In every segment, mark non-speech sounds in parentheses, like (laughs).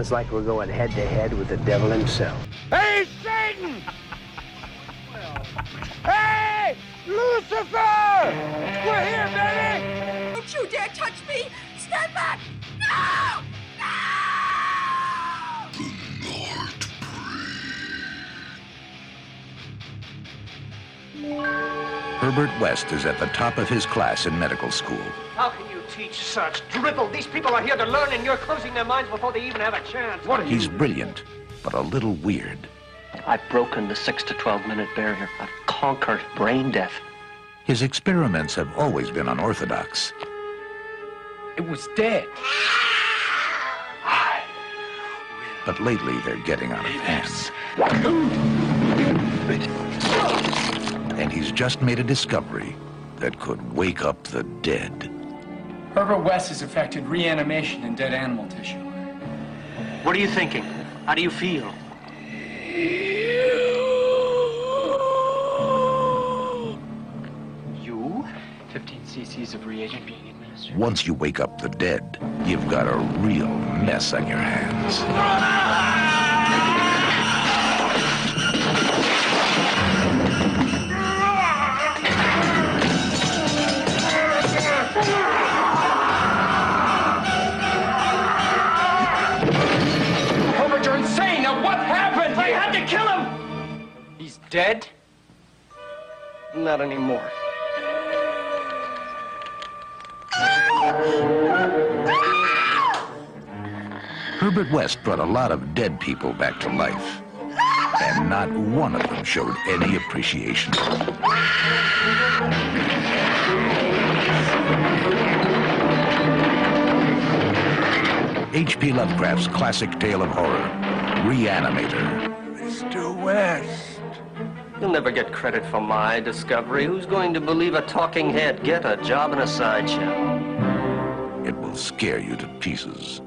Sounds like we're going head to head with the devil himself. Hey, Satan! hey, Lucifer! We're here, baby! Don't you dare touch me! Stand back! No! No! Herbert West is at the top of his class in medical school. How can you teach such drivel? These people are here to learn, and you're closing their minds before they even have a chance. What are He's brilliant, but a little weird. I've broken the 6 to 12 minute barrier. I've conquered brain death. His experiments have always been unorthodox. It was dead. But lately, they're getting out of hand. And he's just made a discovery that could wake up the dead. Herbert West has affected reanimation in dead animal tissue. What are you thinking? How do you feel? You? 15 cc's of reagent being administered. Once you wake up the dead, you've got a real mess on your hands. Dead? Not anymore. Herbert West brought a lot of dead people back to life. And not one of them showed any appreciation. H.P. Lovecraft's classic tale of horror, Reanimator. You'll never get credit for my discovery. Who's going to believe a talking head? Get a job in a sideshow. It will scare you to pieces.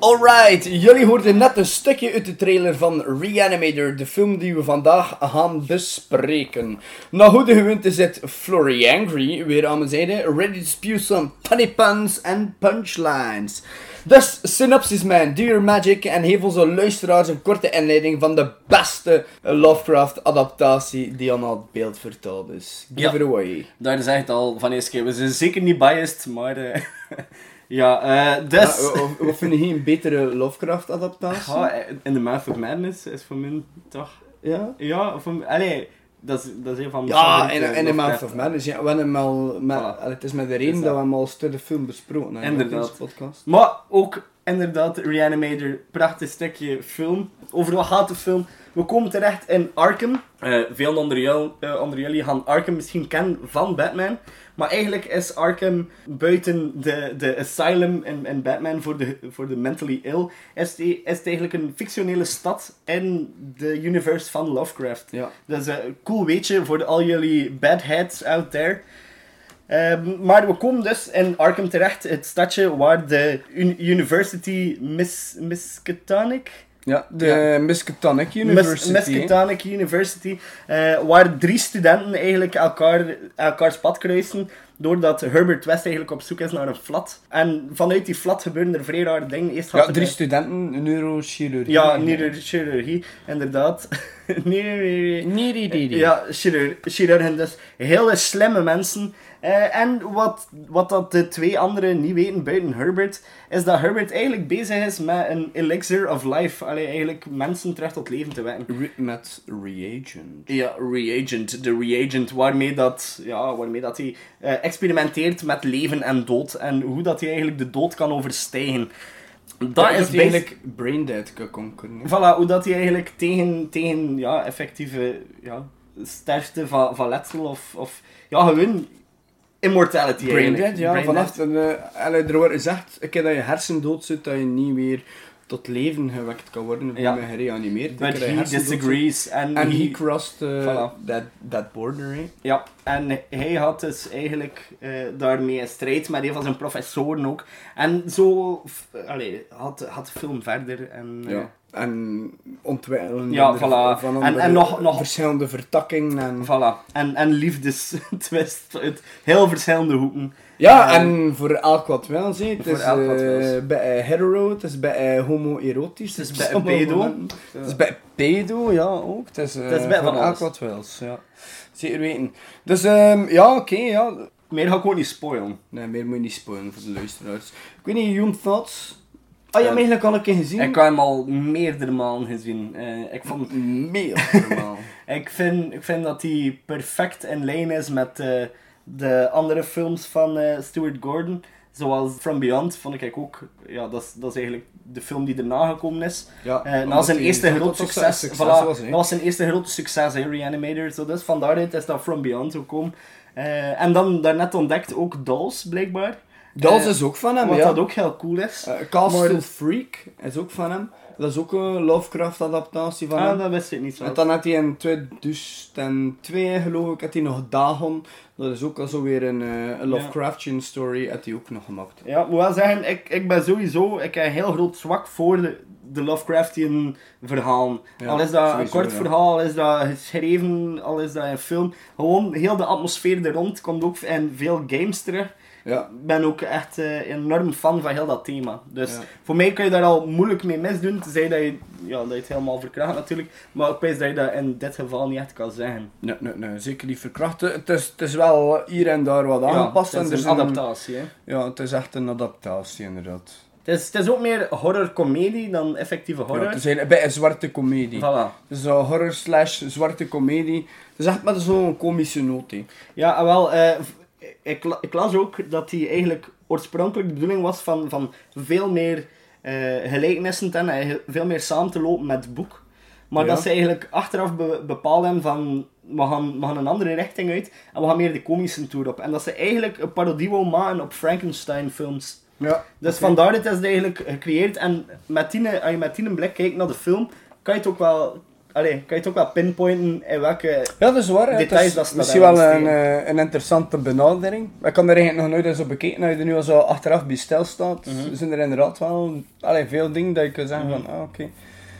Alright, jullie hoorden net een stukje uit de trailer van Reanimator, de film die we vandaag gaan bespreken. Na goede gewoonte zit Flurry Angry weer aan mijn zijde, ready to spew some funny puns and punchlines. Dus, synopsis man, do your magic en geef onze luisteraars een korte inleiding van de beste Lovecraft-adaptatie die aan het beeld vertaald is. Give Ja. it away. Daar is echt al van eerste keer. We zijn zeker niet biased, maar... eh, (laughs) ja, eh dus... Ja, of- vind je een betere Lovecraft-adaptatie? Ja, eh, in The Mouth of Madness is voor mij toch... Ja? Ja, voor mij... Allee, dat is, dat is een van mijn Ja, favoriete in, in Mouth of Madness. Ja, we hebben al met, Voilà. het is met de reden dat dat- we hem al de film besproken hebben. Inderdaad. op deze podcast. Maar ook inderdaad, Reanimator, prachtig stukje film. Over wat gaat de film? We komen terecht in Arkham. Eh, veel onder, jou, eh, onder jullie gaan Arkham misschien kennen van Batman. Maar eigenlijk is Arkham buiten de, de asylum in, in Batman voor de, voor de mentally ill. Is, die, is het eigenlijk een fictionele stad in de universe van Lovecraft. Ja. Dat is een cool weetje voor al jullie bad heads out there. Ehm, maar we komen dus in Arkham terecht, het stadje waar de Un- University Mis Miskatonic... Ja, de Ja. Miskatonic Mis University. Miskatonic University, eh, waar drie studenten eigenlijk elkaar, elkaars pad kruisen, doordat Herbert West eigenlijk op zoek is naar een flat. En vanuit die flat gebeuren er vrij rare dingen. Eerst Ja, gaat drie een- studenten neurochirurgie. Ja, neurochirurgie, inderdaad. Nee, nee, nee, nee. Ja, chirurg, chirurgen dus. Hele slimme mensen. Eh, en wat, wat dat de twee anderen niet weten buiten Herbert, is dat Herbert eigenlijk bezig is met een elixir of life. Allee, eigenlijk mensen terug tot leven te wekken. Re- met reagent. Ja, reagent. De reagent waarmee dat, ja, waarmee dat hij eh, experimenteert met leven en dood. En hoe dat hij eigenlijk de dood kan overstijgen. Dat Dat is basic- eigenlijk braindead hè. Voilà, hoe dat hij eigenlijk tegen, tegen ja, effectieve ja, sterfte van, van letsel of, of ja, gewoon immortality Braindead, eigenlijk. ja. Braindead. Vanaf een, uh, er wordt gezegd, een keer dat je hersen dood zit, dat je niet meer tot leven gewekt kan worden of Ja. meer gereanimeerd. But he disagrees. En En he- he crossed uh, Voilà. that, that border, hè. Ja, en hij had dus eigenlijk eh, daarmee een strijd met een van zijn professoren ook. En zo f- allee, had, had de film verder. En, eh, Ja. En ontwikkelen. Ja, er- voilà. Van En- en nog- nog- verschillende vertakkingen. En... Voilà. En, en liefdestwist (laughs) uit heel verschillende hoeken. Ja, Eh, en voor elk wat wel, zie. Het is eh, bij hetero, het is bij homoerotisch. Het is bij pedo. Het is bij pedo, ja, ook. Het is, eh, Het is bij voor van elk wat wils, ja. Zeker weten. Dus, ehm, ja, oké, ja. Meer ga ik ook niet spoilen. Nee, meer moet je niet spoilen voor de luisteraars. Ik weet niet, Young Thoughts? Ah, je hebt hem eigenlijk al een keer gezien? Ik heb hem al meerdere malen gezien. Eh, ik, vond, Meer normaal. (laughs) ik, vind, ik vind dat hij perfect in lijn is met eh, de andere films van eh, Stuart Gordon. Zoals From Beyond vond ik ook, ja, dat is, dat is eigenlijk de film die erna gekomen is. Ja, na zijn eerste dat succes. succes voilà, was, was zijn eerste grote succes, hè, Reanimator. Zo, dus van daaruit is dat From Beyond gekomen. En dan daarnet ontdekt ook Dolls, blijkbaar. Dolls Eh, is ook van hem, Wat ja. dat ook heel cool is. Eh, Castle Maar- Freak is ook van hem. Dat is ook een Lovecraft-adaptatie van ah, hem. dat wist ik niet zo. En dan had hij in 2002, geloof ik, had hij nog Dagon. Dat is ook al zo weer een, een Lovecraftian story, had hij ook nog gemaakt. Ja, ik moet wel zeggen, ik, ik ben sowieso ik heb een heel groot zwak voor de, de Lovecraftian verhalen. Ja, al is dat sowieso, een kort ja. verhaal, al is dat geschreven, al is dat een film. Gewoon heel de atmosfeer er rond komt ook in veel games terug. Ja. Ik ben ook echt eh, enorm fan van heel dat thema. Dus Ja. voor mij kun je daar al moeilijk mee misdoen, tenzij dat je, ja, dat je het helemaal verkracht natuurlijk. Maar ik weet dat je dat in dit geval niet echt kan zeggen. Nee, nee, nee, zeker niet verkrachten. Het is, het is wel hier en daar wat aangepast. ja, het is een zijn- adaptatie. Hè. Ja, het is echt een adaptatie, inderdaad. Het, is, het is ook meer horror-comedie dan effectieve horror. Ja, het is eigenlijk bij een zwarte komedie. Voilà. Dus een horror slash zwarte komedie. Het is echt met zo'n komische noot. Ja, en wel, eh, ik, ik las ook dat die eigenlijk oorspronkelijk de bedoeling was van, van veel meer eh, gelijkenissen te hebben en he- veel meer samen te lopen met het boek. Maar Ja. dat ze eigenlijk achteraf be bepaald hebben van, we gaan, we gaan een andere richting uit en we gaan meer de komische tour op. En dat ze eigenlijk een parodie wou maken op Frankenstein films. Ja. Dus vandaar dat is het eigenlijk gecreëerd. En met die, als je met die blik kijkt naar de film, kan je het ook wel, allee, kan je het ook wel pinpointen in welke... Ja, dat is waar. Details het dat is ze misschien wel een, eh, een interessante benadering. Ik kan er eigenlijk nog nooit eens op bekeken. Als je er nu al zo achteraf bij stil staat, Mhm. zijn er inderdaad wel allee, veel dingen dat je kunt zeggen van, ah, oké.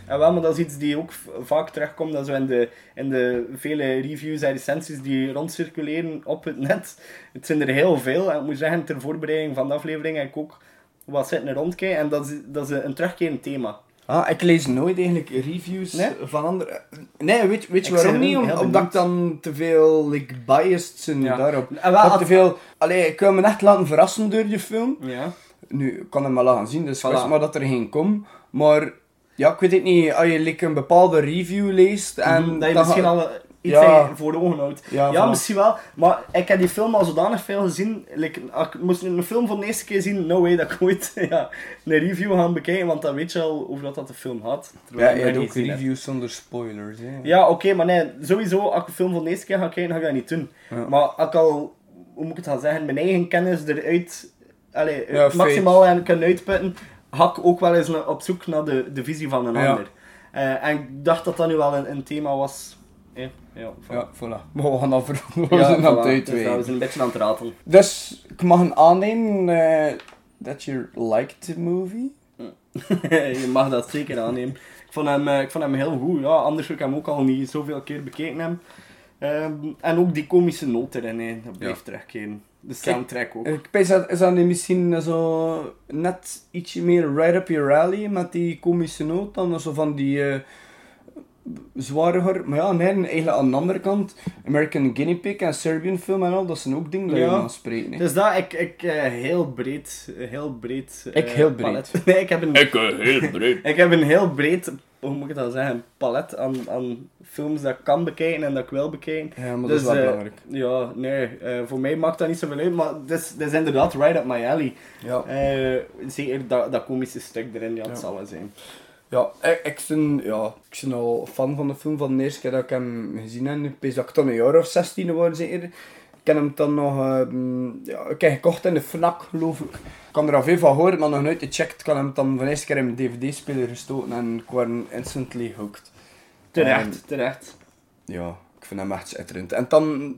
En wel, maar dat is iets die ook vaak terugkomt, dat zo in de, in de vele reviews en recensies die rondcirculeren op het net. Het zijn er heel veel. En ik moet zeggen, ter voorbereiding van de aflevering heb ik ook wat zitten rondkijken. En dat is, dat is een terugkerend thema. Ah, ik lees nooit eigenlijk reviews Nee? van anderen. Nee, weet, weet je Ik waarom niet? Om- omdat ik dan te veel like, biased ben Ja. daarop. En wel, had te veel... Allee, ik kan me echt laten verrassen door die film. Ja. Nu, ik kan hem wel laten zien, dus Voilà. wist maar dat er geen komt. Maar, ja, ik weet het niet. Als je like, een bepaalde review leest en... Mhm, dat je misschien al iets Ja. voor de ogen houdt. Ja, Ja, misschien wel. Maar ik heb die film al zodanig veel gezien. Like, ik moest een film voor de eerste keer zien, no way dat ik ooit (laughs) ja, een review gaan bekijken, want dan weet je al over wat dat de film had. Ja, je hebt ook reviews zonder spoilers. Hè. Ja, oké, maar nee, sowieso, als ik een film voor de eerste keer ga kijken, ga ik dat niet doen. Maar als ik al, hoe moet ik het gaan zeggen, mijn eigen kennis eruit, allee, Ja, maximaal en kan uitputten, ga ik ook wel eens op zoek naar de, de visie van een ander. Eh, en ik dacht dat dat nu wel een, een thema was. Eh, ja, voilà. Ja, voilà. (laughs) Maar we gaan dat ver- we Ja, zijn aan het. Dus dat is een beetje aan het raten. Dus ik mag een aannemen eh dat je liked the movie. (laughs) je mag dat zeker aannemen. Ik vond hem, eh, ik vond hem heel goed. Ja, anders zou ik hem ook al niet zoveel keer bekeken hebben. Ehm, en ook die komische noot erin, dat blijft terugkeren. De soundtrack ook. Ik pijs dat is dat misschien zo net ietsje meer right up your alley met die komische noot dan zo van die eh zware horror. Maar ja, nee, eigenlijk aan de andere kant, American Guinea Pig en Serbian film en al, dat zijn ook dingen dat je Ja. aanspreken. hè. Dus dat, ik, ik eh, heel breed, eh, heel breed... eh, Ik heel breed. palet. (laughs) Nee, ik heb een... Ik heel breed. (laughs) Ik heb een heel breed, hoe moet ik dat zeggen, palet aan, aan films dat ik kan bekijken en dat ik wil bekijken. Ja, maar dat is Dus, wel eh, belangrijk. Ja, nee, eh, voor mij maakt dat niet zoveel uit, maar dit is, inderdaad right up my alley. Ja. Eh, zeker dat, dat komische stuk erin, ja, het Ja. zal wel zijn. Ja, ik, ik, ben, ja, ik ben al fan van de film van de eerste keer dat ik hem gezien heb. Ik dat ik dan een jaar of 16 was zeker. Ik heb hem dan nog, ehm, ja, ik heb gekocht in de FNAC geloof ik. Ik kan er al veel van horen, maar nog nooit gecheckt. Ik had hem dan van de eerste keer in mijn dvd-speler gestoten en ik was instantly hooked. Terecht, En- terecht. ja, ik vind hem echt schitterend. En dan,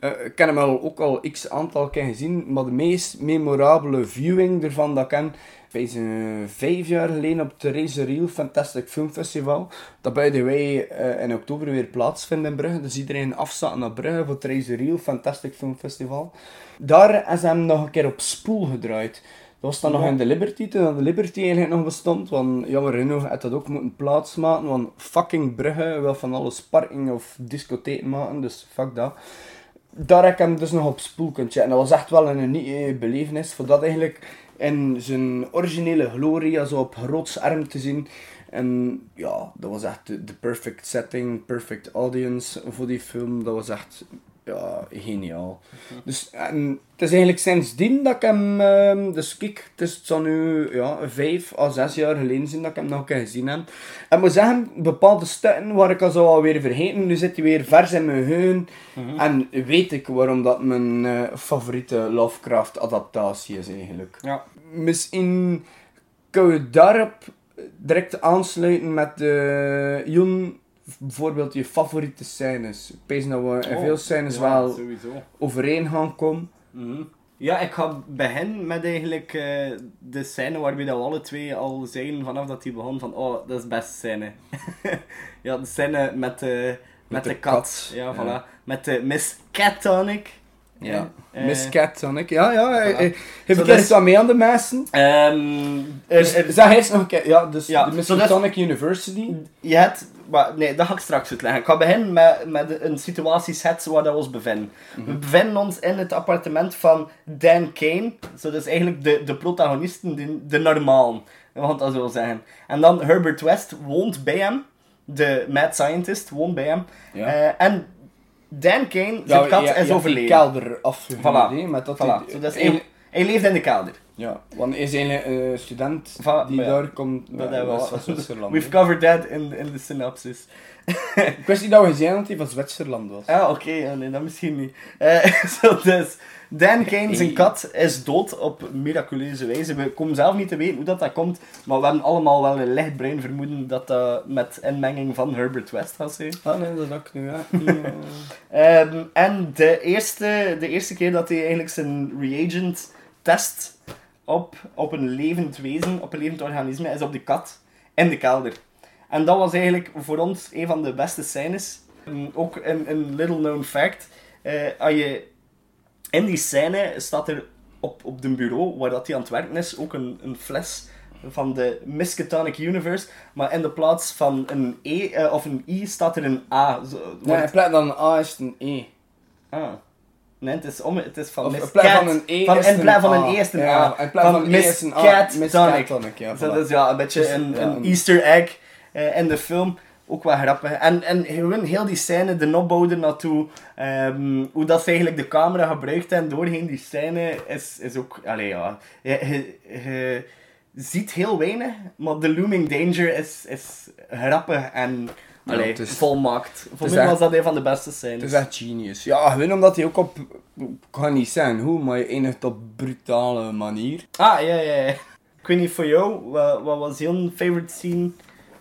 eh, ik heb hem al, ook al x aantal keer gezien, maar de meest memorabele viewing ervan dat ik ken, wees, eh, vijf jaar geleden op het Razor Fantastic Film Festival. Dat the way eh, in oktober weer plaatsvindt in Brugge. Dus iedereen afstaat naar Brugge voor het Razor Fantastic Film Festival. Daar is hem nog een keer op spoel gedraaid. Dat was dan nog in de Liberty, toen de Liberty eigenlijk nog bestond. Want jammer genoeg had dat ook moeten plaatsmaken. Want fucking Brugge wil van alles parking of discotheek maken, dus fuck dat. Daar heb ik hem dus nog op spoel kunnen checken. Dat was echt wel een unieke belevenis. Voor dat eigenlijk in zijn originele glorie, zo op groot scherm te zien. En ja, dat was echt de, de perfect setting, perfect audience voor die film. Dat was echt ja, geniaal. Dus en het is eigenlijk sindsdien dat ik hem, ehm, dus kijk, het, is, het zal nu ja, vijf à zes jaar geleden zijn dat ik hem nog een keer gezien heb. En moet zeggen, bepaalde stukken waar ik al zo alweer vergeten, nu zit hij weer vers in mijn geheugen. En weet ik waarom dat mijn eh, favoriete Lovecraft adaptatie is eigenlijk. Ja. Misschien kunnen we daarop direct aansluiten met de Joen, bijvoorbeeld je favoriete scènes. Ik pees dat we in Oh, veel scènes ja, wel sowieso. overeen gaan komen. Mhm. Ja, ik ga beginnen met eigenlijk eh, de scène waarbij dat we alle twee al zeiden vanaf dat hij begon van oh, dat is de beste scène. (laughs) ja, de scène met, de met, de de, kat. kat, Ja, ja. voilà. Met de Miss Catonic. Ja. Eh, Miss Cat Sonic. Ja, ja. voilà. Heb Zo, ik dat er is- wat mee aan de messen? Ehm, er- Dus, er- zeg eens nog een keer. Ja, dus Ja, de Miss Sonic University. Je hebt, maar nee, dat ga ik straks uitleggen. Ik ga beginnen met, met een situatieset waar we ons bevinden. We bevinden ons in het appartement van Dan Kane. Zo, dat is eigenlijk de, de protagonisten, de, de normalen. Het dat zo zeggen. En dan Herbert West woont bij hem. De mad scientist woont bij hem. Ja. Eh, en Dan Kane, zijn kat, je- je hebt is die overleden. kelder afgehuurd, Voilà. met dat Voilà. hij- Zo, dat is eigenlijk- hij, hij leeft in de kelder. Ja, want hij is een student Voilà, die maar ja. daar komt. Dat ja, hebben we was Zwitserland. We've covered that in, in de synopsis. Ik wist niet dat we dat hij van Zwitserland was. Ah, oké, ja, nee, dat misschien niet. Eh, (laughs) zo, dus, Dan Kane, zijn kat, is dood op miraculeuze wijze. We komen zelf niet te weten hoe dat, dat komt, maar we hebben allemaal wel een licht brein vermoeden dat dat met inmenging van Herbert West gaat zijn. Ah nee, dat ook nu, (laughs) ja. Eh, Ehm, en de eerste, de eerste keer dat hij eigenlijk zijn reagent test op, op een levend wezen, op een levend organisme, is op de kat in de kelder. En dat was eigenlijk voor ons een van de beste scènes. Mm, Ook een, een little known fact. Eh, als je, in die scène staat er op, op de bureau waar dat hij aan het werken is ook een, een fles van de Miskatonic Universe. Maar in de plaats van een E eh, of een I staat er een A. Zo, Nee, in plaats van een A is het een E. Ah. Nee, het is, om, het is van Of Miss Cat. van een E van, is in het plaats van een A. E is een A. in plaats van een E is een A. Cat Tonic. Ja, voilà. dat is ja, een beetje Dus, een, ja, een een- easter egg eh, in de film. Ook wel grappig. En, en gewoon heel die scène, de opbouw naartoe, ehm, hoe dat ze eigenlijk de camera gebruikt en doorheen die scène, is, is ook... Allee, ja. Je, je, je ziet heel weinig, maar de looming danger is, is grappig en... Ja, Allee, het is- volmaakt. Voor mij was dat een van de beste scènes. Het is echt genius. Ja, gewoon omdat hij ook op... Ik kan niet zeggen hoe, maar je eindigt op brutale manier. Ah, ja, ja, ja. Ik weet niet voor jou, wat, wat was jouw favorite scene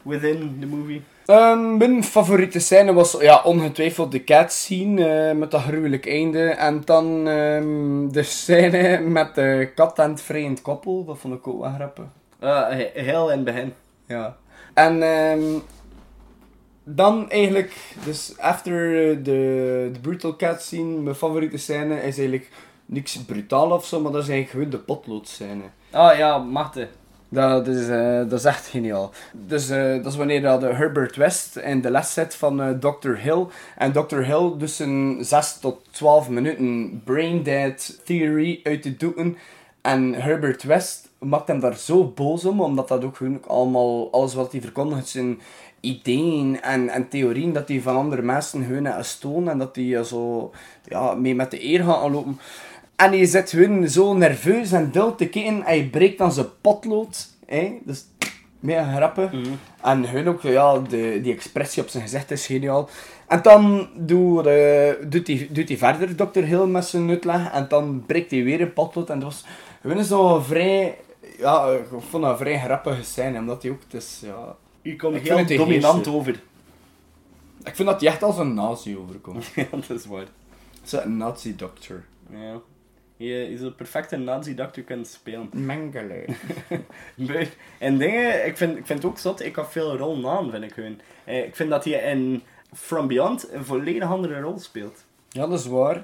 within the movie? Ehm, mijn favoriete scène was ja, ongetwijfeld de cat scene eh, met dat gruwelijk einde. En dan ehm, de scène (laughs) met de kat en het vreemd koppel. Dat vond ik ook wel grappig. Ah, he- heel in het begin. Ja. En ehm, dan eigenlijk, dus after eh, de, de brutal cat scene, mijn favoriete scène is eigenlijk niks brutaal of zo, maar dat is eigenlijk gewoon de potlood scène. Ah ja, Marte. Dat is, eh, dat is echt geniaal. Dus eh, dat is wanneer dat de Herbert West in de les zit van eh, Dr. Hill. En Dr. Hill dus een 6 tot 12 minuten brain dead theory uit te doen. En Herbert West maakt hem daar zo boos om, omdat dat ook gewoon allemaal, alles wat hij verkondigt zijn ideeën en, en theorieën dat hij van andere mensen heeft gestolen en dat hij eh, zo ja, mee met de eer gaat aanlopen. En hij zit gewoon zo nerveus en dil te kijken en hij breekt dan zijn potlood. Hè? Dus mega grappig. En hun ook, ja, de, die expressie op zijn gezicht is geniaal. En dan doet, eh, doet, hij, doet hij verder Dr. Hill met zijn uitleg. En dan breekt hij weer een potlood. En dat was gewoon zo vrij... Ja, ik vond dat een vrij grappige scène. Omdat hij ook... Is, ja, U komt Ik heel dominant over. ik vind dat hij echt als een nazi overkomt. (laughs) ja, dat is waar. Zo'n nazi-doctor. Ja. Je, je zou perfect een nazi-dokter kunnen spelen. Mengele. (laughs) En dingen, ik vind, ik vind het ook zot, ik had veel rol naam, vind ik hun. Eh, ik vind dat hij in From Beyond een volledig andere rol speelt. Ja, dat is waar.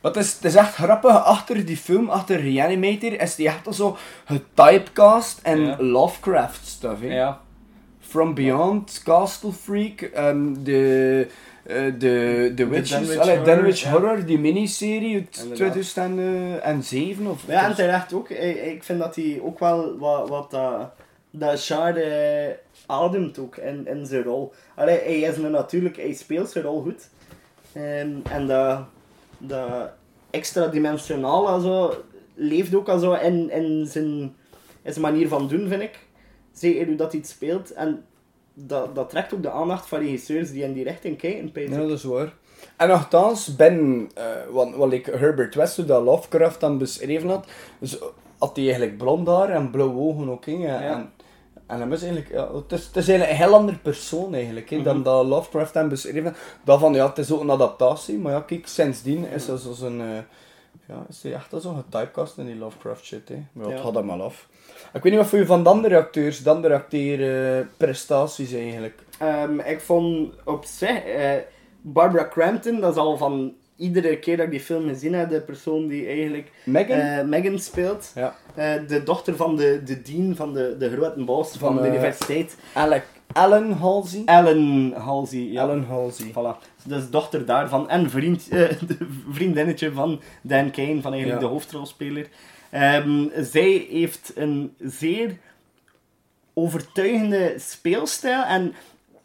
Het is, het is echt grappig, achter die film, achter Reanimator, is die echt al zo getypecast en Ja. Lovecraft stuff. Ja. From Beyond, Castle Freak, ehm, de, de, de Witches, Dunwich allee, Horror, die miniserie uit Inderdaad. 2007 of Ja, en terecht ook. Ik, ik vind dat hij ook wel wat, wat dat, dat genre eh, ademt ook in, in zijn rol. Allee, hij is een natuurlijk, hij speelt zijn rol goed. En, en dat, dat extra dimensionaal also, leeft ook al zo in, in, zijn, in zijn manier van doen, vind ik. Zeker hoe dat hij het speelt. En dat, dat trekt ook de aandacht van regisseurs die in die richting kijken. ik. Ja, dat is waar. En nogthans, ben, eh wat, wat ik Herbert West, dat Lovecraft dan beschreven had, dus had hij eigenlijk blond haar en blauwe ogen ook. Ja. En, en hem is eigenlijk, ja, het, is, het is eigenlijk een heel ander persoon eigenlijk, hè, dan dat Lovecraft hem beschreven had. Dat van, ja, het is ook een adaptatie, maar ja, kijk, sindsdien is dat zo'n, eh ja, is hij echt al zo'n getypecast in die Lovecraft shit, hè. Maar ja, het gaat hem wel af. Ik weet niet wat voor je van de andere acteurs, de andere acteerprestaties eigenlijk. Ehm, ik vond op zich, eh, Barbara Crampton, dat is al van iedere keer dat ik die film gezien heb, de persoon die eigenlijk Megan? eh, Megan speelt. Ja. Eh, de dochter van de, de dean van de, de grote van, de eh, universiteit. Alec, Alan Halsey. Ellen Halsey. Ja. Alan Halsey. Voilà. Dus dochter daarvan en vriend, eh, (laughs) de vriendinnetje van Dan Kane, van eigenlijk Ja. de hoofdrolspeler. Ehm, zij heeft een zeer overtuigende speelstijl en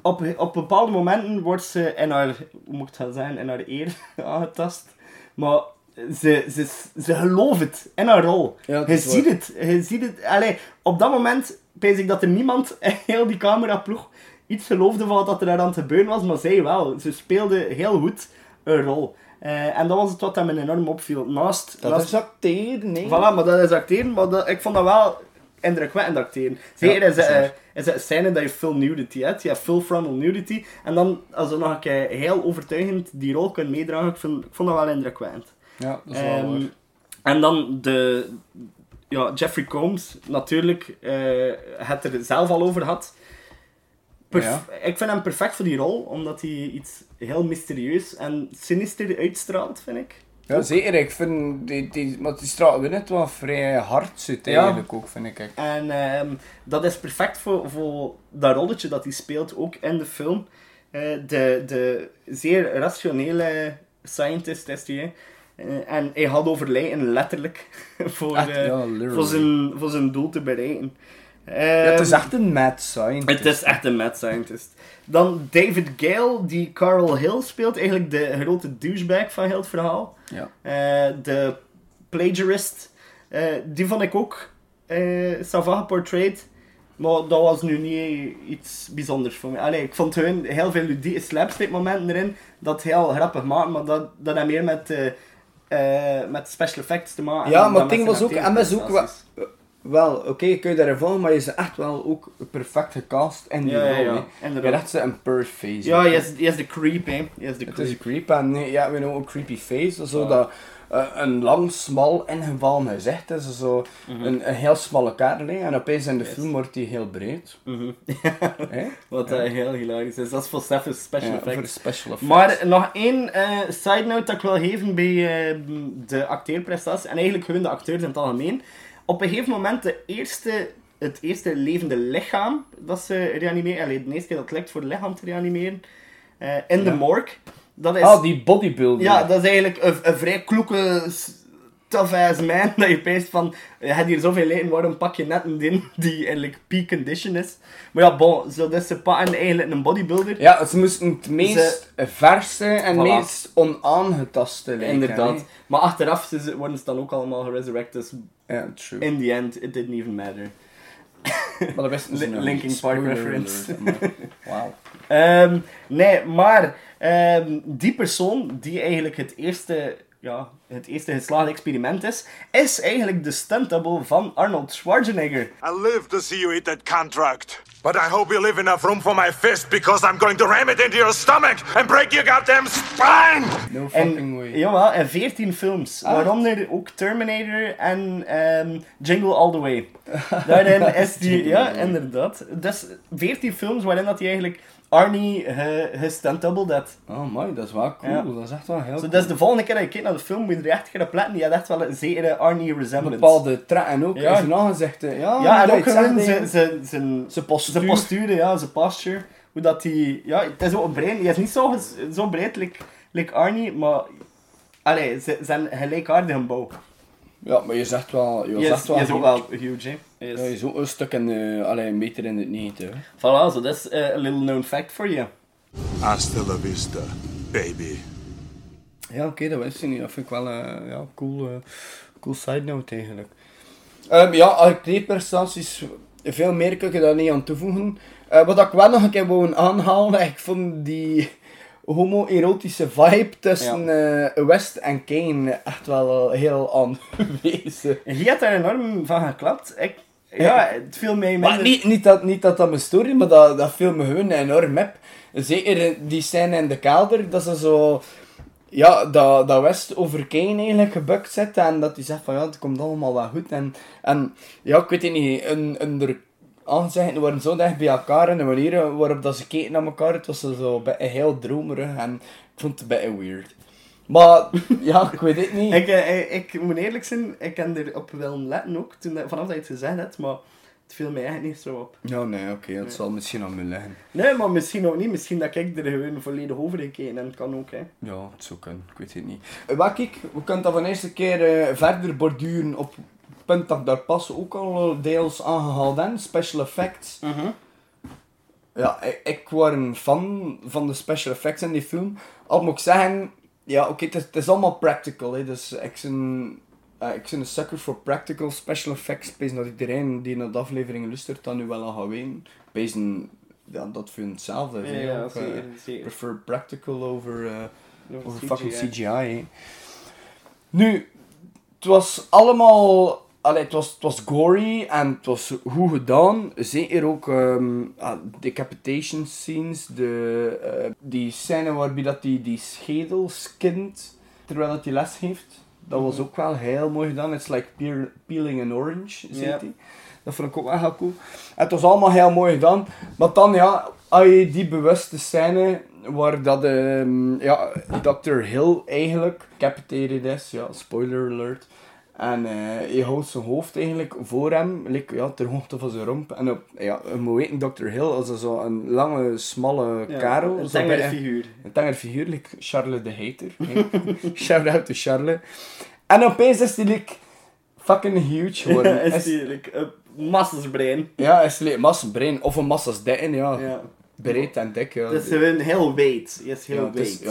op, op bepaalde momenten wordt ze in haar, hoe moet ik het gaan zeggen, in haar eer (laughs) aangetast. Maar ze, ze, ze gelooft het in haar rol. Ja, dat je ziet het. Je ziet het. Allee, op dat moment pees ik dat er niemand (laughs) in heel die cameraploeg iets geloofde van wat er daar aan het gebeuren was, maar zij wel. Ze speelde heel goed een rol. Eh, en dat was het wat hem enorm opviel. Naast, Dat naast is acteren, nee. Voilà, maar dat is acteren, maar dat, ik vond dat wel indrukwekkend acteren. Zeker is, dat het, eh, is het een scène dat je full nudity hebt, je hebt full frontal nudity, en dan als je nog een keer heel overtuigend die rol kunt meedragen, ik, vind, ik vond dat wel indrukwekkend. Ja, dat is wel Ehm, en dan de, ja, Jeffrey Combs, natuurlijk, eh het er zelf al over had. Ja. Ik vind hem perfect voor die rol, omdat hij iets heel mysterieus en sinister uitstraalt, vind ik. Ja, zeker. Ik vind die, die, maar die straat net wel vrij hard zit Ja. eigenlijk ook, vind ik. En ehm, dat is perfect voor, voor dat rolletje dat hij speelt, ook in de film. Eh, de, de zeer rationele scientist is hij. hè. Eh, en hij had overlijden, letterlijk, (laughs) voor, Echt, eh, ja, voor, zijn, voor zijn doel te bereiken. Ja, het is Ehm, echt een mad scientist. het is echt een mad scientist. Dan David Gale, die Carl Hill speelt, eigenlijk de grote douchebag van heel het verhaal. Ja. Eh, de plagiarist, eh, die vond ik ook eh Sava geportrayed. Maar dat was nu niet iets bijzonders voor mij. Allee, ik vond hun heel veel ludieke slapstick momenten erin. Dat heel grappig maakt, maar dat, dat had meer met, met special effects te maken. Ja, maar het ding was ook, en is ook wel, oké, kun je daarin volgen, maar je is echt wel ook perfect gecast in die Ja, ja, rol. ja, hè. Je echt een per face. Ja, je is, je is de creep, hè. Je is de Het is een creep en nee, ja, we know een creepy face, zo Ja. dat eh, een lang, smal, ingevallen gezicht is, zo Mhm. een, een heel smalle hè, en opeens in de film wordt hij heel breed. Mhm. (laughs) (laughs) Wat heel hilarisch is. Dat is voor Steffen's special Ja, de effects. special effects. Maar nog één eh, side note dat ik wil geven bij eh, de acteerprestaties, en eigenlijk gewoon de acteurs in het algemeen. Op een gegeven moment, de eerste, het eerste levende lichaam dat ze reanimeren, allee, de eerste keer dat het lukt voor het lichaam te reanimeren, eh, in de morgue. Dat is, Ah, die bodybuilder. ja, dat is eigenlijk een, een vrij kloeke, s- tough-ass man, (laughs) dat je peest van, je hebt hier zoveel eten, waarom pak je net een ding die eigenlijk peak condition is? Maar ja, bon, zo dus ze pakken eigenlijk een bodybuilder. Ja, ze moesten het meest verse en Voilà. meest onaangetaste lijken. Inderdaad. hè. Maar achteraf ze- worden ze dan ook allemaal geresurrected. Dus Ja, true. in the end, it didn't even matter. (laughs) Maar dat wisten ze Li- nog Linkin niet. Park reference. (laughs) Wauw. Ehm, nee, maar ehm, die persoon die eigenlijk het eerste, ja, het eerste geslaagde experiment is, is eigenlijk de stunt double van Arnold Schwarzenegger. I live to see you eat that contract. But I hope you leave enough room for my fist because I'm going to ram it into your stomach and break your goddamn spine! No fucking En, way. jawel, en 14 films. Waaronder ook Terminator en ehm, Jingle All The Way. (laughs) Daarin is die... Ja, inderdaad. Dus 14 films waarin dat hij eigenlijk Arnie ge- gestunt-doubled had. Oh my, dat is wel cool. Ja. Dat is echt wel heel Zo, cool. dus de volgende keer dat je kijkt naar de film, moet je er echt gaan opletten. Die had echt wel een zekere Arnie resemblance. bepaalde trekken ook. Ja. Nog gezegd, hè. ja, Ja, en dat ook gewoon zijn, zijn, zijn, Zijn postuur. zijn postuur, ja, zijn posture. Hoe dat hij... Ja, het is ook een brein. Hij is niet zo, zo breed like, like Arnie, maar... Allee, zijn gelijkaardige bouw. Ja, maar je zegt wel... Je zegt wel je is ook wel huge, hè. Is- Ja, je is ook een stuk in, eh allee, een meter in het 90. hè. Voilà, so that's uh, a little known fact for you. Hasta la vista, baby. Ja, oké, dat wist ik niet. Dat vind ik wel een ja, cool, eh, cool side note eigenlijk. Ehm, ja, arcade-prestaties, veel meer kan ik er daar niet aan toevoegen. Eh, wat ik wel nog een keer wou aanhalen, ik vond die homo-erotische vibe tussen eh, West en Kane echt wel eh, heel (laughs) aanwezig. En je had daar enorm van geklapt. Ik, ja, het viel mij minder... Maar niet, niet, dat, niet dat dat mijn story, maar dat, dat viel me gewoon enorm heb. Zeker die scène in de kelder, dat ze zo... Ja, dat, dat West over Kane eigenlijk gebukt zit en dat hij zegt van ja, het komt allemaal wel goed. En, en ja, ik weet het niet, een, een aangezichten waren zo dicht bij elkaar en de manier waarop dat ze keken naar elkaar, het was zo een beetje heel dromerig en ik vond het een beetje weird. Maar ja, ik weet het niet. (laughs) Ik, eh, ik moet eerlijk zijn, ik kan erop willen letten ook, toen, dat- vanaf dat je het gezegd hebt, maar het viel mij eigenlijk niet zo op. Ja, nee, oké, dat zal misschien aan me liggen. Nee, maar misschien ook niet. Misschien dat ik er gewoon volledig over gekeken en het kan ook, hè. Ja, het zou kunnen. Ik weet het niet. Eh, Wat ik, we kunnen dat van eerste keer eh, verder borduren op het punt dat ik daar pas ook al deels aangehaald heb. Special effects. Ja, ik, ik was een fan van de special effects in die film. Al moet ik zeggen, ja oké, het, is- het is allemaal practical. Hè, dus ik ben, eh, ik ben een sucker voor practical special effects. Weet dat iedereen die naar de afleveringen luistert, dat nu wel al gaat weten. Weet ja, dat hetzelfde. Ja, ja, ook, eh, zeker. prefer practical over, eh, Over over CGI. fucking CGI. hè. Nu, het was allemaal. Allee, het, was, het was gory en het was goed gedaan. Zeker ook ehm ah, decapitation scenes. De, eh, die scène waarbij dat die, die schedel skint terwijl dat hij les geeft. Dat was ook wel heel mooi gedaan. It's like peel- peeling an orange, zegt Ja. hij. Dat vond ik ook wel heel cool. En het was allemaal heel mooi gedaan. Maar dan, ja, als je die bewuste scène waar dat ehm, ja, Dr. Hill eigenlijk decapitated is, ja, spoiler alert. En eh, je houdt zijn hoofd eigenlijk voor hem, like, ja, ter hoogte van zijn romp. En op, ja, je moet weten, Dr. Hill als zo een lange, smalle Ja, kerel. een bij- figuur. Een tengere figuur, like Charles de Hater. (laughs) Shout out to Charles. En opeens is hij like, fucking huge geworden. is Is- die like, een massas brein. ja, is like, massa brein. Of een massa's dikken, ja. Ja. Breed en dik, ja. Het is gewoon heel weight. Hij is heel Ja, weight.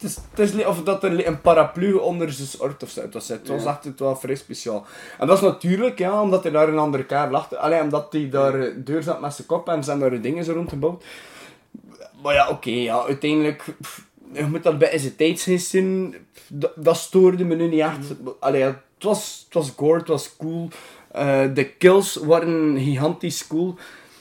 Het is, het is li- of dat er een paraplu onder zijn soort of zo was. Het was echt het wel vrij speciaal. En dat is natuurlijk, ja, omdat hij daar een andere kaart lag. Alleen omdat hij daar deur zat met zijn kop en zijn daar dingen zo rondgebouwd. Maar ja, oké, ja, uiteindelijk... pff, je moet dat bij zijn tijdsgeest zien. Dat, dat stoorde me nu niet echt. Allee, het was, het was gore, het was cool. Eh, de kills waren gigantisch cool.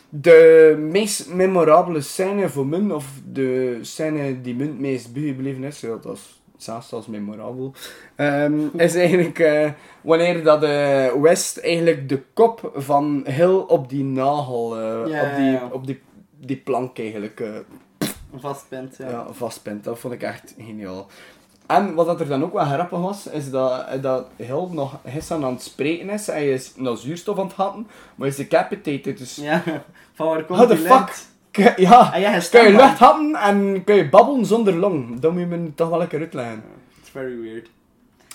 De meest memorabele scène voor mij, of de scène die me het meest bijgebleven is, dat is zelfs als memorabel, ehm, (laughs) is eigenlijk eh, wanneer dat eh, West eigenlijk de kop van Hill op die nagel, Ja, op, die, ja, ja. op die, die plank eigenlijk Vast bent, ja. ja, vastpint. Dat vond ik echt geniaal. En wat dat er dan ook wel grappig was, is dat, dat Hill nog gisteren aan het spreken is. Hij is naar zuurstof aan het hatten, maar hij is decapitated. Dus Ja, van waar komt how the fuck? Ja, Ah, kun je staat lucht happen en kun je babbelen zonder long. Dat moet je me toch wel lekker uitleggen. It's very weird.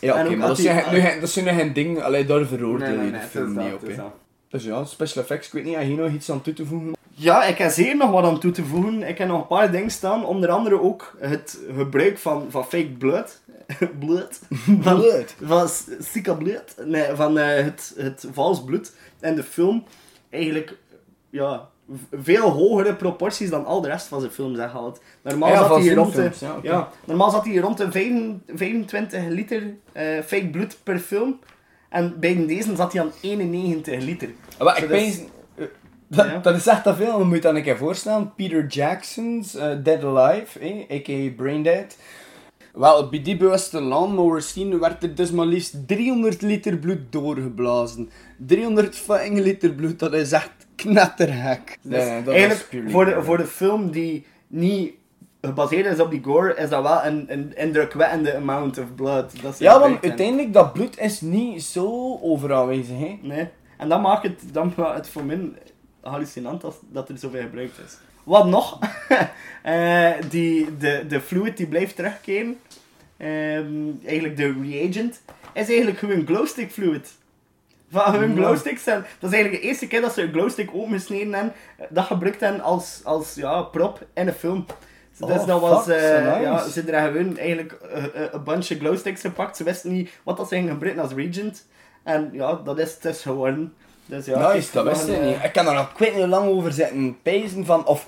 Ja, oké, maar dat hij- nu, geen- dat is nu geen ding, alleen daar veroordeel Nee, nee, je nee, de film niet op. Dus ja, special effects, ik weet niet, heb je nog iets aan toe te voegen? Ja, ik heb zeer nog wat aan toe te voegen. Ik heb nog een paar dingen staan. Onder andere ook het gebruik van, van fake blood. (laughs) bloed. Van, Bloed. Van sika bloed. Nee, van eh, het, het vals bloed. En de film eigenlijk, ja, veel hogere proporties dan al de rest van zijn films. Normaal Ja, zat hij rond de, films, ja, ja, oké. normaal zat hij rond de 25 25 liter eh, fake bloed per film. En bij deze zat hij aan 91 liter. Maar ik is- Dat, Ja. dat is echt te veel, je moet je dan een keer voorstellen. Peter Jackson's eh, Dead Alive, eh, a.k.a. Braindead. Wel, bij die bewuste lawnmower scene werd er dus maar liefst 300 liter bloed doorgeblazen. 300 fucking liter bloed, dat is echt. Dus Nee, dat is eigenlijk, voor de, voor de film die niet gebaseerd is op die gore, is dat wel een, een indrukwekkende amount of blood. Dat Ja, want uiteindelijk, dat bloed is niet zo overal aanwezig, hè. Nee. En dat maakt het, dat maakt het voor mij hallucinant als, dat er zoveel gebruikt is. Wat nog? (laughs) Eh, die, de, de fluid die blijft terugkeren, ehm, eigenlijk de reagent, is eigenlijk gewoon glowstick fluid. Van hun glowsticks dat is eigenlijk de eerste keer dat ze een glowstick opengesneden hebben, dat gebruikt hen als, als ja, prop in een film. Dus Oh, dat was, fuck, eh, nice. ja, ze hebben gewoon eigenlijk eh, een bunch glowsticks gepakt. Ze wisten niet wat dat ze gingen gebruiken als regent. En ja, dat is dus geworden. Dus ja, nice, dat wist ik niet. Ik kan er nog ik weet niet lang over zitten pezen van of,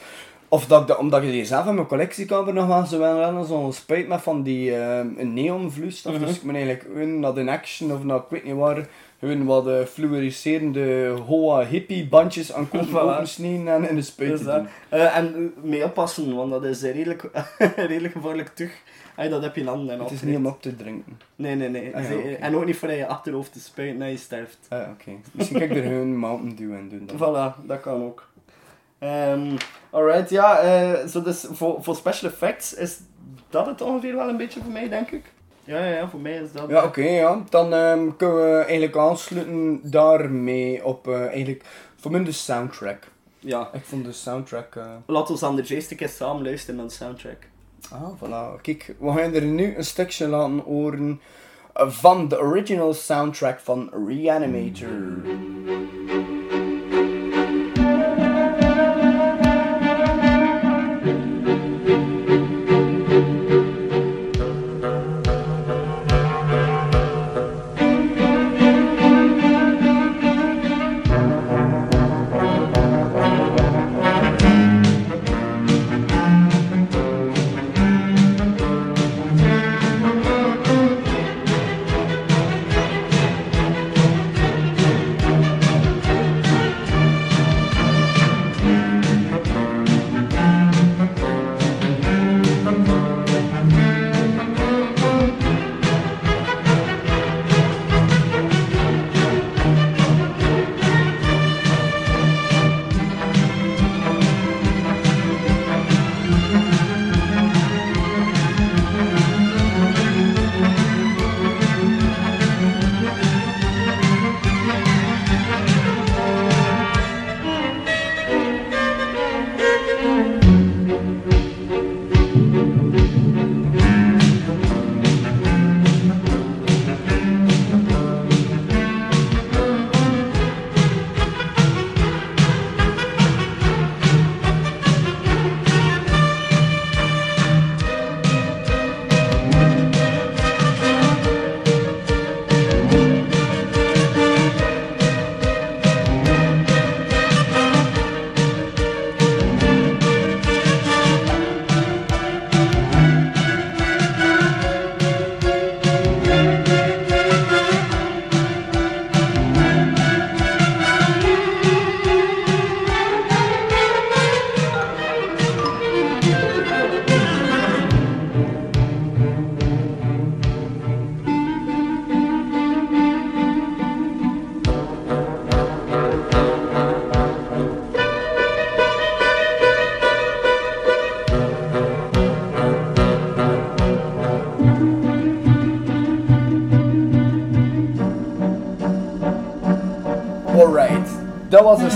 of dat ik omdat je die zelf in mijn collectiekamer nog wel zo wel zo'n spuit met van die ehm neonvloeistof. Mhm. Dus ik ben eigenlijk gewoon naar de action of naar ik weet niet waar gewoon wat uh, fluoriserende hoa hippie bandjes aan kopen Voilà. opensneden en in de spuit Dus. Eh, en eh, mee oppassen, want dat is eh, redelijk, (laughs) redelijk gevaarlijk terug. Dat heb je in handen en Het is niet om op te drinken. Nee, nee, nee. Ah, ja. En ook niet voor je achterhoofd te spuiten na je sterft. Ah, oké. Misschien kan ik er gewoon Mountain Dew in doen dan. Voilà, dat kan ook. Ehm, alright, ja, eh, zo dus voor, voor special effects is dat het ongeveer wel een beetje voor mij, denk ik. Ja, ja, ja voor mij is dat... Ja, oké, ja. Dan ehm, kunnen we eigenlijk aansluiten daarmee op eh, eigenlijk voor mij de soundtrack. Ja. Ik vond de soundtrack. eh, Laten we anders eerst een keer samen luisteren naar de soundtrack. Ah, voilà. Kijk, we gaan er nu een stukje laten horen van de original soundtrack van Reanimator.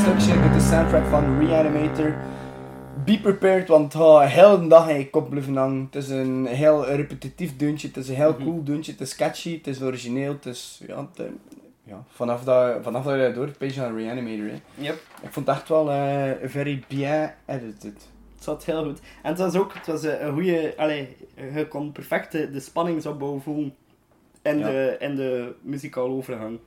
Stukje met de soundtrack van Reanimator. Be prepared, want gaat heel de dag in je kop blijven hangen. Het is een heel repetitief deuntje, het is een heel cool deuntje, het is catchy, het is origineel, het is... Ja, het, eh, ja, vanaf, dat, vanaf dat je page aan Reanimator. Hè. Yep. Ik vond het echt wel eh very bien edited. Het zat heel goed. En het was ook het was eh, een goede. Allee, je kon perfect de, de spanningsopbouw voelen Ja. de, in de muzikale overgang.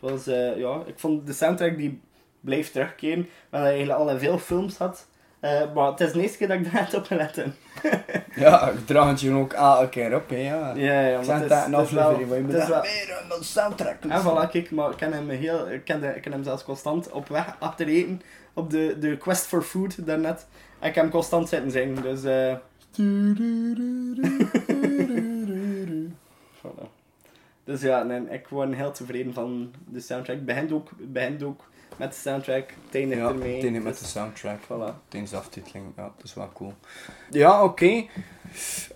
Het was, ja, ik vond de soundtrack die blijft terugkeren. Wat je eigenlijk al in veel films had. Eh, maar het is de eerste keer dat ik daar net op gelet heb. Ja, ik draag het je ook elke keer op, hè, ja. Ja, ja, Ik maar het is- dat een het is wel- aflevering waar je het moet is wel- weer een soundtrack En luisteren. voilà, kijk, maar ik ken hem heel, ik ken, de, ik ken hem zelfs constant op weg achter eten, op de, de quest for food daarnet. En ik heb hem constant zitten zingen, dus eh... (laughs) voilà. Dus ja, nee, ik word heel tevreden van de soundtrack. Het begint ook, begint ook met de soundtrack, Ja, ermee. het ene met dus- de soundtrack. Voilà. De aftiteling, ja, dat is wel cool. Ja, oké.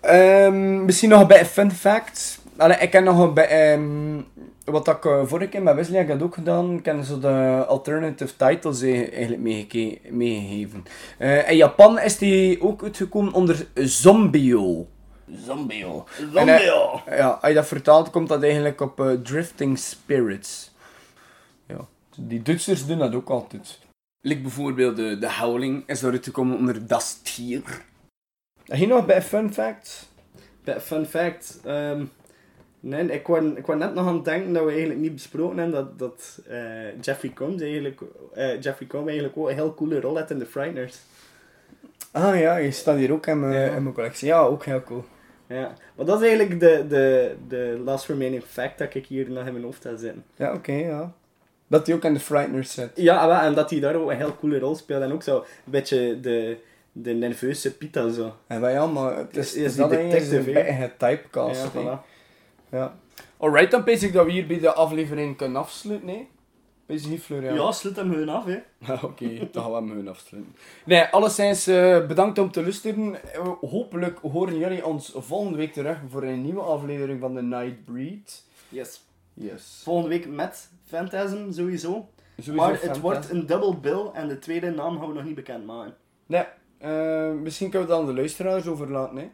Ehm, misschien nog een beetje fun fact. Allee, ik ken nog een beetje... ehm, wat ik eh, vorige keer met Wesley heb ik dat ook gedaan. Ik heb zo de alternative titles eh, eigenlijk meegegeven. Eh, in Japan is die ook uitgekomen onder Zombio. Zombio. En, eh, ja, als je dat vertaalt, komt dat eigenlijk op Drifting Spirits. Die Duitsers doen dat ook altijd. Like bijvoorbeeld de, de Howling is eruit gekomen onder Das Tier. Heb je nog bij fun facts? Bij- Fun fact, ehm, nee, ik was ik wou net nog aan het denken dat we eigenlijk niet besproken hebben dat, dat eh, Jeffrey Combs eigenlijk, eh, Jeffrey Combs eigenlijk ook een heel coole rol had in The Frighteners. Ah ja, je staat hier ook in mijn, Ja. in mijn collectie. Ja, ook heel cool. Ja, maar dat is eigenlijk de, de, de last remaining fact dat ik hier nog in mijn hoofd heb zitten. Ja, oké, ja. Dat hij ook in de Frighteners zit. Ja, wel, en dat hij daar ook een heel coole rol speelt en ook zo een beetje de, de nerveuze Pita zo. En wij allemaal, het is, Is het dat detective, een hè? beetje getypecast. Ja, voilà. Ja. Alright, dan pees ik dat we hier bij de aflevering kunnen afsluiten, nee? Pees je hier, Florian? Ja, sluit hem gewoon af, hè. Ja, (laughs) Oké, dan gaan we hem gewoon afsluiten. Nee, alleszins eh, bedankt om te luisteren. Eh, hopelijk horen jullie ons volgende week terug voor een nieuwe aflevering van The Nightbreed. Yes. Yes. Volgende week met Phantasm, sowieso. Sowieso maar het wordt een double bill en de tweede naam gaan we nog niet bekend maken. Nee, eh, misschien kunnen we aan de luisteraars overlaten. Hè.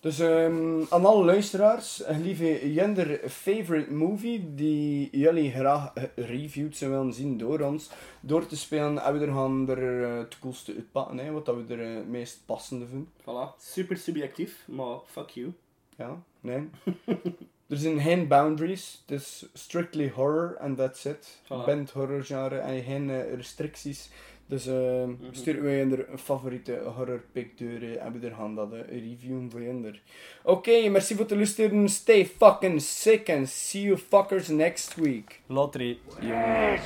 Dus ehm, aan alle luisteraars, lieve Jender favorite movie die jullie graag reviewed zou willen zien door ons, door te spelen en we er gaan er eh, het coolste uitpakken, hè, wat dat we er eh, het meest passende vinden. Voilà. Super subjectief, maar fuck you. Ja, nee. (laughs) er zijn geen boundaries, het is strictly horror and that's it. Voilà. Bent horror genre en geen eh, restricties. Dus eh sturen wij er een favoriete horror pick door eh, en we er gaan dat reviewen voor. Oké, merci voor het luisteren. Stay fucking sick and see you fuckers next week. Later. Yes!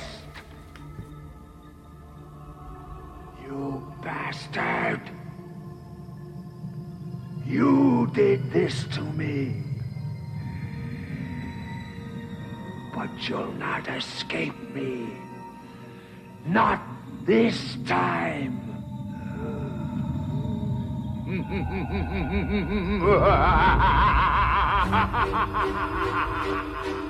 You bastard! You did this to me. But you'll not escape me. Not this time. (laughs)